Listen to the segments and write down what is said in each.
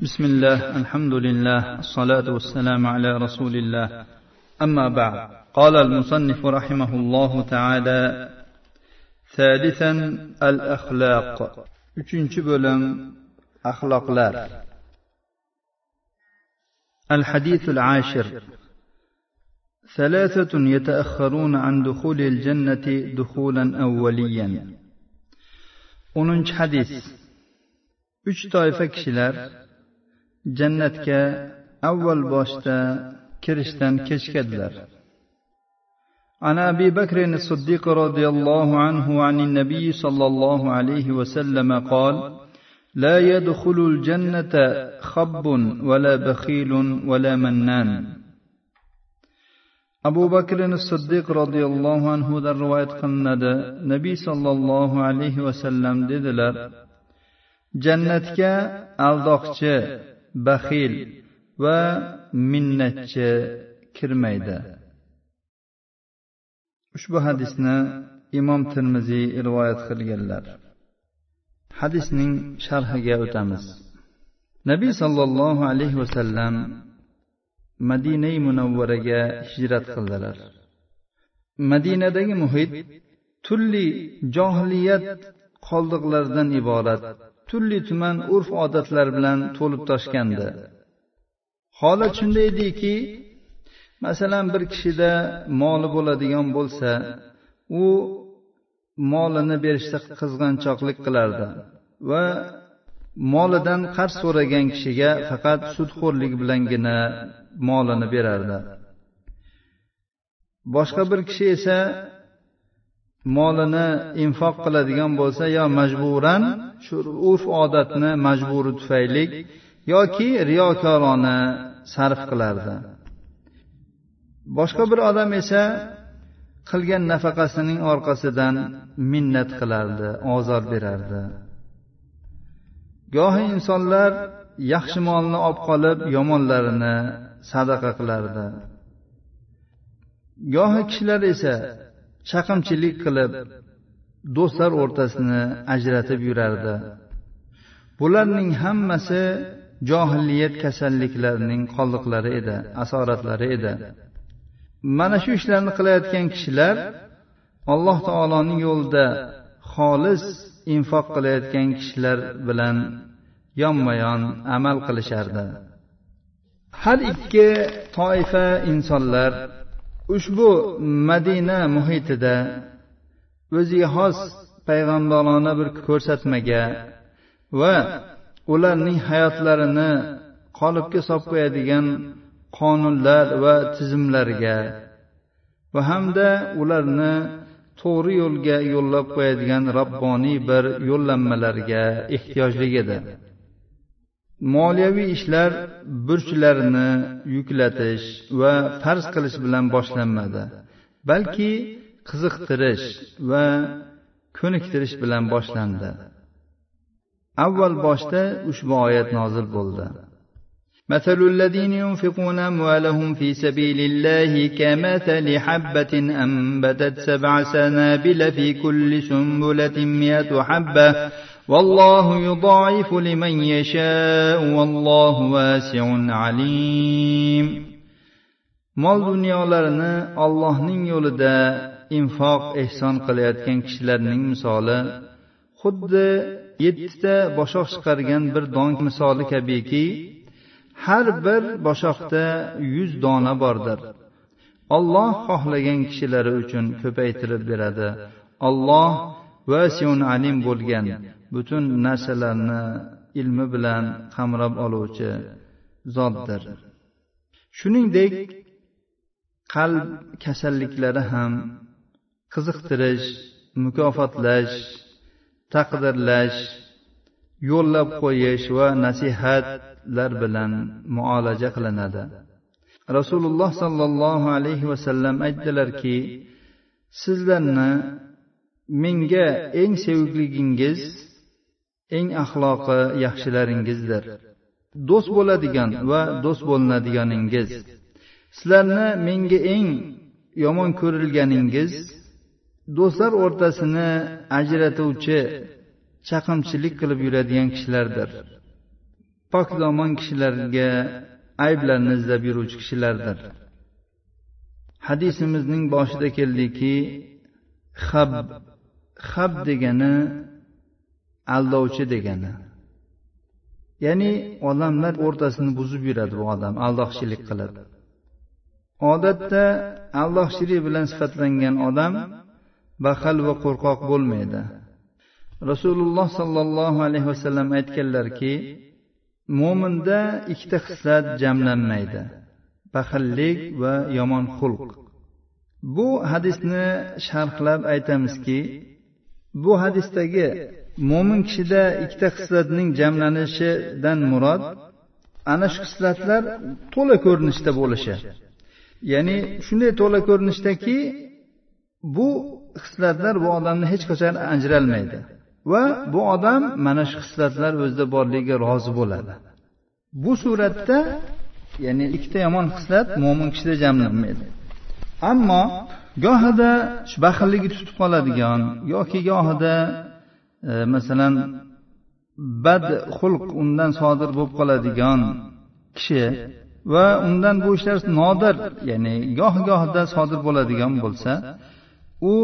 بسم الله الحمد لله الصلاة والسلام على رسول الله. أما بعد قال المصنف رحمه الله تعالى ثالثا الأخلاق. üçüncü bölüm ahlaklar الحديث العاشر. ثلاثة يتأخرون عن دخول الجنة دخولا أوليا. 10 hadis uch toifa kishilar jannatga avval boshda kirishdan kechikadilar عن ابي بكر الصديق رضي الله عنه عن النبي صلى الله عليه وسلم قال لا يدخل الجنه خب ولا بخيل ولا منان abu bakr siddiq roziyallohu anhudan rivoyat qilinadi nabiy sollallohu alayhi vasallam dedilar jannatga aldoqchi baxil va minnatchi kirmaydi. Ushbu hadisni imom termiziy rivoyat qilganlar. Hadisning sharhiga o'tamiz. Nabiy sollallohu alayhi vasallam madinai munavvaraga hijrat qildilar. Madinadagi muhit turli johiliyat qoldiqlaridan iborat. Turli tuman urf odatlar bilan to'lib toshgandi holat shunday ediki masalan bir kishida moli bo'ladigan bo'lsa u molini berishda qizg'anchoqlik qilardi va molidan qarz so'ragan kishiga faqat sudxo'rlik bilangina molini berardi. Boshqa bir kishi esa molini infoq qiladigan bo'lsa yo majburan shu urf odatni majburi tufayli yoki riyokorona sarf qilardi. Boshqa bir odam esa qilgan nafaqasining orqasidan minnat qilardi ozor berardi. Gohi insonlar yaxshi molni olib qolib yomonlarini sadaqa qilardi. Gohi kishilar esa chaqimchilik qilib do'stlar o'rtasini ajratib yurardi. Bularning hammasi johiliyat kasalliklarining qoldiqlari edi asoratlari edi. Mana shu ishlarni qilayotgan kishilar alloh taoloning yo'lida xolis infoq qilayotgan kishilar bilan yonma yon amal qilishardi. Har ikki toifa insonlar ushbu madina muhitida o'ziga xos payg'ambarona bir ko'rsatmaga va ularning hayotlarini qolipga solib qo'yadigan qonunlar va tizimlarga va hamda ularni to'g'ri yo'lga yo'llab qo'yadigan robboniy bir yo'llanmalarga ehtiyojligidir edi. moliyaviy ishlar burchlarni yuklatish va farz qilish bilan boshlanmadi balki qiziqtirish va ko'niktirish bilan boshlandi avval boshda ushbu oyat nozil bo'ldi مثل الذين ينفقون أموالهم في سبيل الله كمثل حبة أنبتت سبع سنابل في كل سنبلة مئة حبة والله يضاعف لمن يشاء والله واسع عليم mol dunyolarini ollohning yo'lida infoq ehson qilayotgan kishilarning misoli xuddi yettita boshoq chiqargan bir don misoli kabiki har bir boshoqda yuz dona bordir olloh xohlagan kishilari uchun ko'paytirib beradi olloh vasiun alim bo'lgan butun narsalarni ilmi bilan qamrab oluvchi zotdir. Shuningdek qalb kasalliklari ham qiziqtirish mukofotlash taqdirlash yo'llab qo'yish va nasihatlar bilan muolaja qilinadi. Rasululloh sollallohu alayhi vasallam aytdilarki sizlarni menga eng sevikligingiz eng axloqi yaxshilaringizdir. do'st bo'ladigan va do'st bo'linadiganingiz. sizlarni menga eng yomon ko'rilganingiz do'stlar o'rtasini ajratuvchi chaqimchilik qilib yuradigan kishilardir. Pokdomon kishilarga ayblarni izlab yuruvchi kishilardir. hadisimizning boshida keldiki hab hab degani aldovchi degani. Ya'ni odamlar o'rtasini buzib yuradi bu odam aldoqchilik qilib. Odatda aldoqchilik bilan sifatlangan odam baxil va qo'rqoq bo'lmaydi. Rasululloh sollallohu alayhi vasallam aytganlarki mo'minda ikkita xislat jamlanmaydi baxillik va yomon xulq. Bu hadisni sharhlab aytamizki bu hadisdagi mo'min kishida ikkita xislatning jamlanishidan murod ana shu xislatlar to'la ko'rinishda bo'lishi. Ya'ni shunday to'la ko'rinishdaki bu xislatlar bu odamni hech qachon ajralmaydi va bu odam mana shu xislatlar o'zida borligiga rozi bo'ladi. Bu suratda ya'ni ikkita yomon xislat mo'min kishida jamlanmaydi. Ammo gohida baxilligi tutib qoladigan yoki gohida e, masalan bad xulq undan sodir bo'lib qoladigan kishi va undan bu ishlar nodir ya'ni goh gohida sodir bo'ladigan bo'lsa u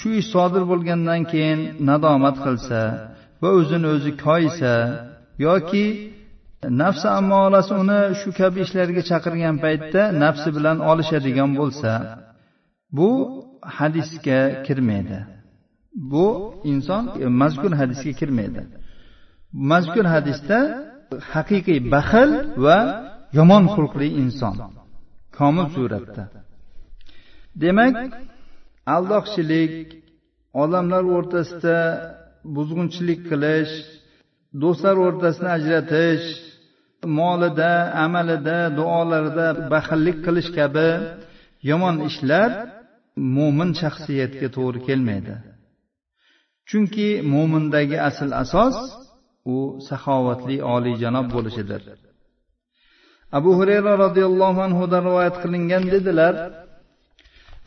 shu ish sodir bo'lgandan keyin nadomat qilsa va o'zini o'zi koyisa yoki nafsi ammolasi uni shu kabi ishlarga chaqirgan paytda nafsi bilan olishadigan bo'lsa bu hadisga kirmaydi. Bu inson mazkur hadisga kirmaydi. Mazkur hadisda haqiqiy baxil va yomon xulqli inson. Komil suratda. Demak aldoqchilik odamlar o'rtasida buzg'unchilik qilish do'stlar o'rtasini ajratish molida amalida duolarida baxillik qilish kabi yomon ishlar mo'min shaxsiyatga to'g'ri kelmaydi. Chunki mo'mindagi asl asos u saxovatli oliyjanob bo'lishidir. Abu hurayra roziyallohu anhudan rivoyat qilingan dedilar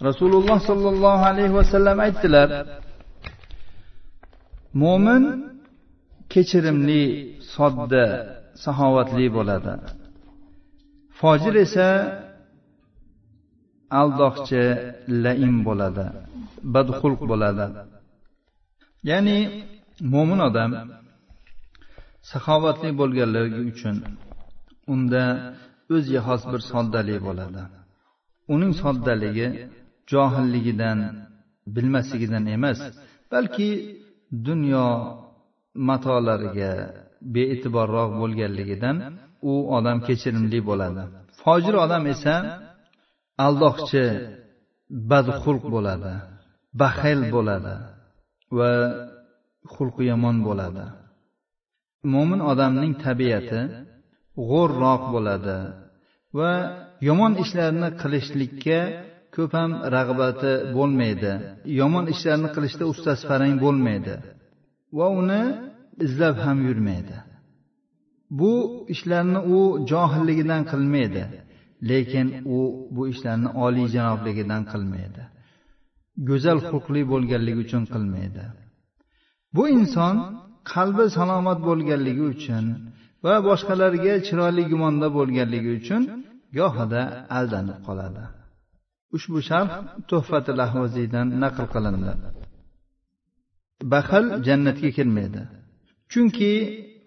rasululloh sollallohu alayhi vasallam aytdilar mo'min kechirimli sodda saxovatli bo'ladi. Fojir esa aldoqchi laim bo'ladi badxulq bo'ladi. Ya'ni mo'min odam saxovatli bo'lganligi uchun unda o'ziga xos bir soddalik bo'ladi. Uning soddaligi johilligidan bilmasligidan emas balki dunyo matolariga bee'tiborroq bo'lganligidan u odam kechirimli bo'ladi. Fojir odam esa aldoqchi badxulq bo'ladi baxil bo'ladi va xulqi yomon bo'ladi. Mo'min odamning tabiati g'o'rroq bo'ladi va yomon ishlarni qilishlikka ko'p ham rag'bati bo'lmaydi. Yomon ishlarni qilishda ustasi farang bo'lmaydi va uni izlab ham yurmaydi. Bu ishlarni u johilligidan qilmaydi. Lekin u bu ishlarni oliyjanobligidan qilmaydi. Go'zal xulqli bo'lganligi uchun qilmaydi. Bu inson qalbi salomat bo'lganligi uchun va boshqalarga chiroyli gumonda bo'lganligi uchun gohida aldanib qoladi. Ushbu sharh tuhfati lahvaziydan naql qilindi. Baxil jannatga kirmaydi chunki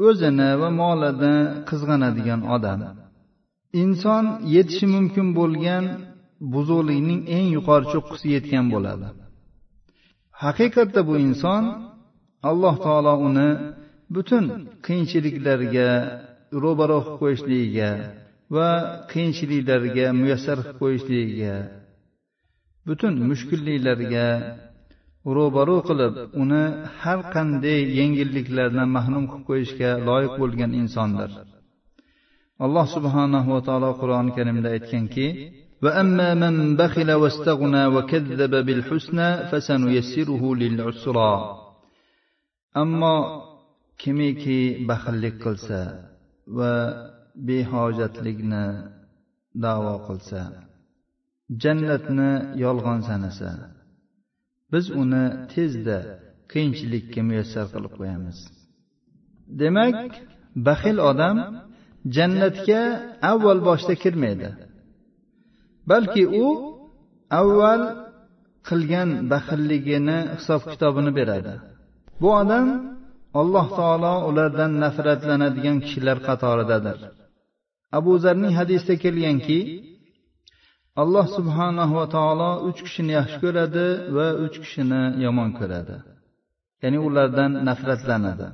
o'zini va molini qizg'anadigan odam. Inson yetishi mumkin bo'lgan buzuqlikning eng yuqori cho'qqisiga yetgan bo'ladi. Haqiqatda bu inson alloh taolo uni butun qiyinchiliklarga ro'baro qilib qo'yishligiga va qiyinchiliklarga muyassar qilib qo'yishligiga butun mushkulliklarga ro'baro qilib uni har qanday yengilliklardan mahrum qilib qo'yishga loyiq bo'lgan insondir. alloh subhanahu va taolo qur'oni karimda aytganki وأما من بخل واستغنى وكذب بالحسنى فسنيسره للعسرى أما kimiki baxillik qilsa va behojatlikni davo qilsa jannatni yolg'on sanasa biz uni tezda qiyinchilikka muyassar qilib qo'yamiz demak baxil odam jannatga avval boshda kirmaydi. Balki u avval qilgan baxilligini hisob kitobini beradi. Bu odam alloh taolo ulardan nafratlanadigan kishilar qatoridadir. Abu zarning hadisda kelganki alloh subhanahu va taolo uch kishini yaxshi ko'radi va uch kishini yomon ko'radi. Ya'ni ulardan nafratlanadi.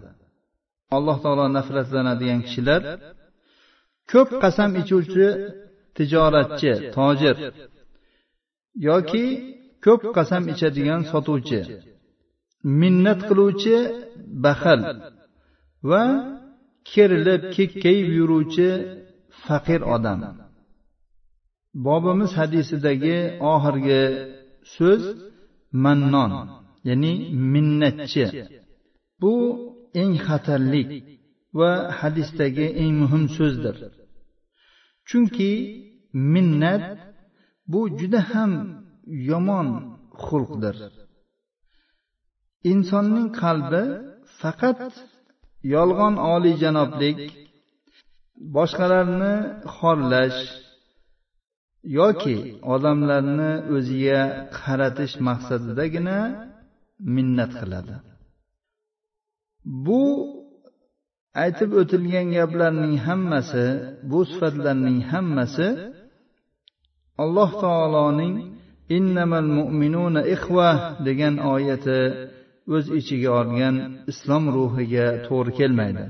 Alloh taolo nafratlanadigan kishilar ko'p qasam ichuvchi tijoratchi tojir yoki ko'p qasam ichadigan sotuvchi minnat qiluvchi baxil va kerilib kekkayib yuruvchi faqir odam. Bobimiz hadisidagi oxirgi so'z mannon ya'ni minnatchi. Bu eng xatarlik va hadisdagi eng muhim so'zdir. Chunki minnat bu juda ham yomon xulqdir. Insonning qalbi faqat yolg'on oliyjanoblik boshqalarni xorlash yoki odamlarni o'ziga qaratish maqsadidagina minnat qiladi. Bu aytib o'tilgan gaplarning hammasi bu sifatlarning hammasi alloh taoloning innamal mu'minuna ixva degan oyati o'z ichiga olgan islom ruhiga to'g'ri kelmaydi.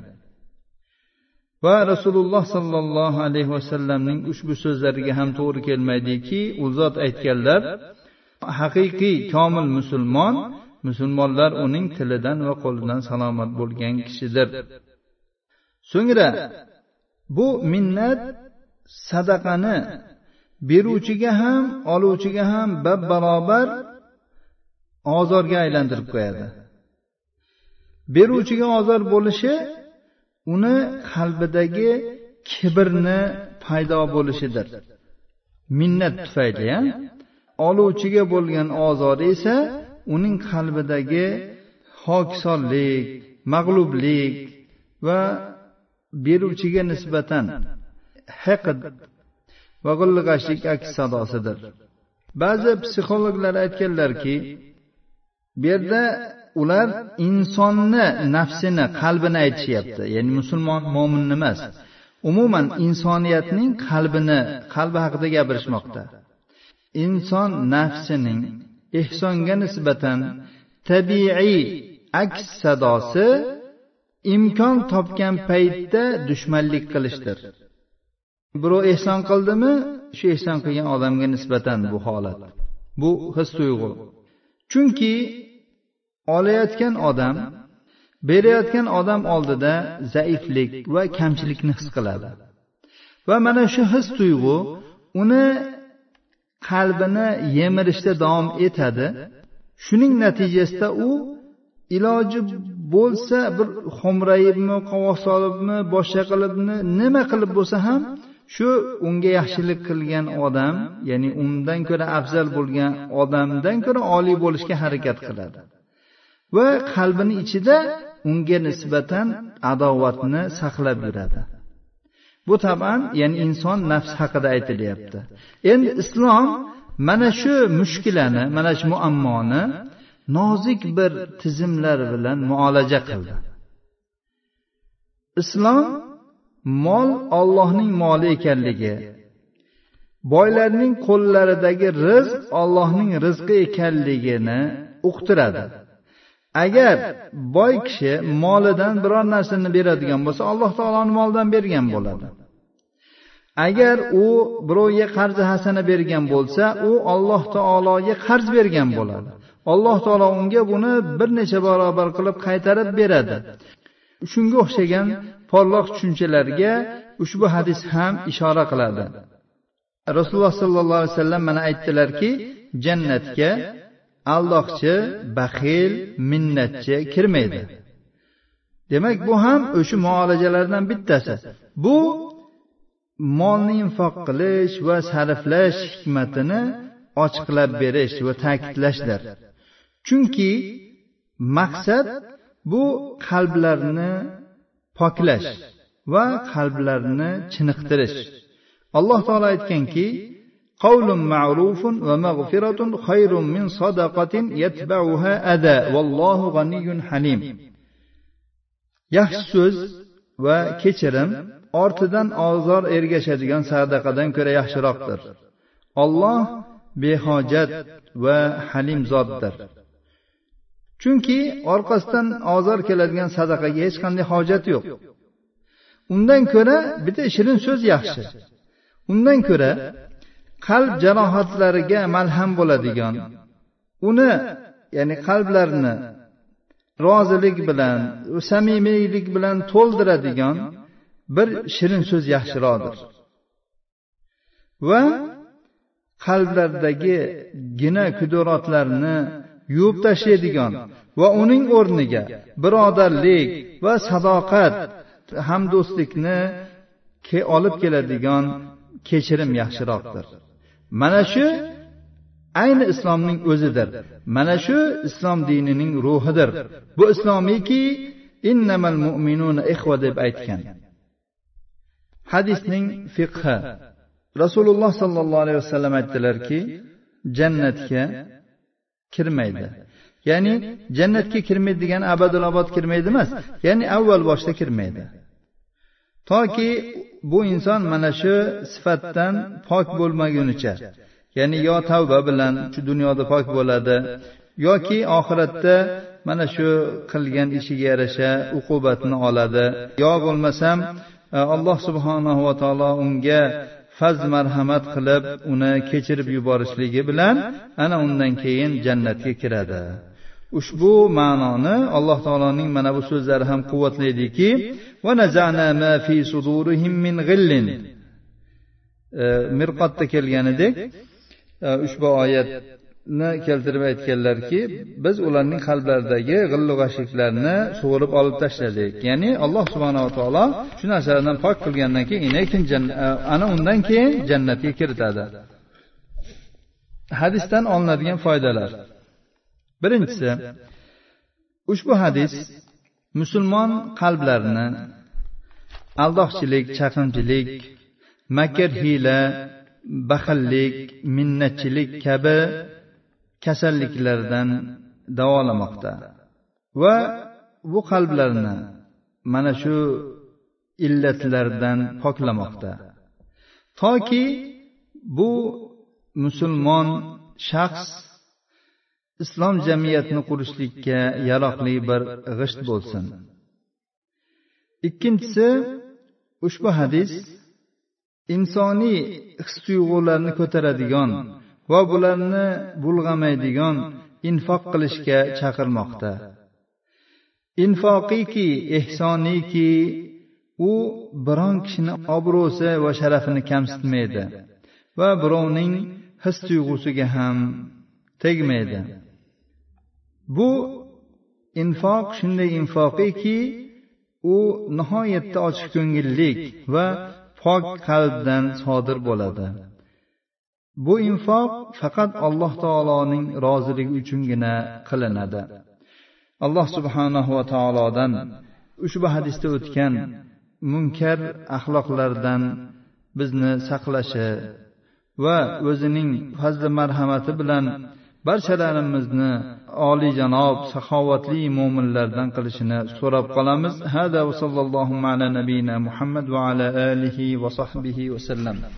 Va rasululloh sollallohu alayhi vasallamning ushbu so'zlariga ham to'g'ri kelmaydiki u zot aytganlar haqiqiy komil musulmon musulmonlar uning tilidan va qo'lidan salomat bo'lgan kishidir. So'ngra bu minnat sadaqani beruvchiga ham oluvchiga ham bab barobar ozorga aylantirib qo'yadi. Beruvchiga ozor bo'lishi uni qalbidagi kibrni paydo bo'lishidir. Minnat tufayli oluvchiga bo'lgan ozori esa uning qalbidagi hokisonlik mag'lublik va beruvchiga nisbatan haqd va g'ilg'ashlik aks sadosidir. Ba'zi psixologlar aytganlarki bu yerda ular insonni nafsini qalbini aytishyapti. Ya'ni musulmon mo'minni emas umuman insoniyatning qalbini qalbi haqida gapirishmoqda. Inson nafsining ehsonga nisbatan tabiiy aks sadosi imkon topgan paytda dushmanlik qilishdir. Birov ehson qildimi shu ehson qilgan odamga nisbatan bu holat bu his tuyg'u. Chunki olayotgan odam berayotgan odam oldida zaiflik va kamchilikni his qiladi. Va mana shu his tuyg'u uni qalbini yemirishda davom etadi. Shuning natijasida u iloji bo'lsa bir xo'mrayibmi qovoq solibmi boshqa qilibmi nima qilib bo'lsa ham shu unga yaxshilik qilgan odam ya'ni undan ko'ra afzal bo'lgan odamdan ko'ra oliy bo'lishga harakat qiladi. Va qalbini ichida unga nisbatan adovatni saqlab yuradi. Bu taban ya'ni inson nafs haqida aytilyapti. Endi islom mana shu mushkulani mana shu muammoni nozik bir tizimlar bilan muolaja qildi. Islom mol ollohning moli ekanligi boylarning qo'llaridagi rizq ollohning rizqi ekanligini uqtiradi. Agar boy kishi molidan biror narsani beradigan bo'lsa alloh taoloni molidan bergan bo'ladi. Agar u birovga qarzi hasana bergan bo'lsa u alloh taologa qarz bergan bo'ladi. Alloh taolo unga buni bir necha barobar qilib qaytarib beradi. Shunga o'xshagan porloq tushunchalarga ushbu hadis ham ishora qiladi. Rasululloh sollallohu alayhi vasallam mana aytdilarki jannatga aldoqchi baxil minnatchi kirmaydi. Demak bu ham o'sha muolajalardan bittasi. Bu molni infoq qilish va sarflash hikmatini ochiqlab berish va ta'kidlashdir. chunki maqsad bu qalblarni poklash va qalblarni chiniqtirish alloh taolo aytganki قول معروف ومغفرة خير من صدقة يتبعها أذى والله غني حليم yaxshi so'z va kechirim ortidan ozor ergashadigan sadaqadan ko'ra yaxshiroqdir olloh behojat va halim zotdir chunki orqasidan ozor keladigan sadaqaga hech qanday hojat yo'q. Undan ko'ra bitta shirin so'z yaxshi. Undan ko'ra qalb jarohatlariga malham bo'ladigan uni ya'ni qalblarni rozilik bilan samimiylik bilan to'ldiradigan bir shirin so'z yaxshiroqdir. Va qalblardagi gina kudurotlarni yuvib tashlaydigan va uning o'rniga birodarlik va sadoqat hamdo'stlikni olib keladigan kechirim yaxshiroqdir. Mana shu ayni islomning o'zidir. Mana shu islom dinining ruhidir. Bu islomiyki innamal mu'minuna ixva deb aytgan. Hadisning fiqhi. Rasululloh sollallohu alayhi vasallam aytdilarki jannatga kirmaydi. Ya'ni jannatga kirmaydi degani abadul abad kirmaydi emas. Ya'ni avval boshda kirmaydi. Toki bu inson mana shu sifatdan pok bo'lmagunicha ya'ni yo tavba bilan shu dunyoda pok bo'ladi yoki oxiratda mana shu qilgan ishiga yarasha uqubatni oladi. Yo bo'lmasam e, alloh subhanahu va taolo unga faz marhamat qilib uni kechirib yuborishligi bilan ana undan keyin jannatga kiradi. Ushbu ma'noni alloh taoloning mana bu so'zlari ham quvvatlaydiki e, mirqotda mirqatda kelganidek e, ushbu ushbu ni keltirib aytganlarki biz ularning qalblaridagi g'illu g'ashliklarni sug'urib olib tashladik. Ya'ni alloh subhanava taolo shu narsalardan pok qilgandan keyin e, ana undan keyin jannatga kiritadi. Hadisdan olinadigan foydalar. Birinchisi ushbu hadis musulmon qalblarini aldoqchilik chaqimchilik makr hiyla baxillik minnatchilik kabi kasalliklardan davolamoqda. Va bu qalblarni mana shu illatlardan poklamoqda. Toki bu musulmon shaxs islom jamiyatini qurishlikka yaroqli bir g'isht bo'lsin. Ikkinchisi ushbu hadis insoniy his tuyg'ularni ko'taradigan va bularni bulg'amaydigan infoq qilishga chaqirmoqda. Infoqiyki ehsoniyki u biron kishini obro'si va sharafini kamsitmaydi va birovning his tuyg'usiga ham tegmaydi. Bu infoq shunday infoqiki u nihoyatda ochiq ko'ngillik va pok qalbdan sodir bo'ladi. Bu infoq faqat alloh taoloning roziligi uchungina qilinadi. Alloh subhanahu va taolodan ushbu hadisda o'tgan munkar axloqlardan bizni saqlashi va o'zining fazli marhamati bilan barchalarimizni oliyjanob saxovatli mo'minlardan qilishini so'rab qolamiz. Hada va sallallohu ala nabiyina muhammad va ala alihi va sahbihi vasallam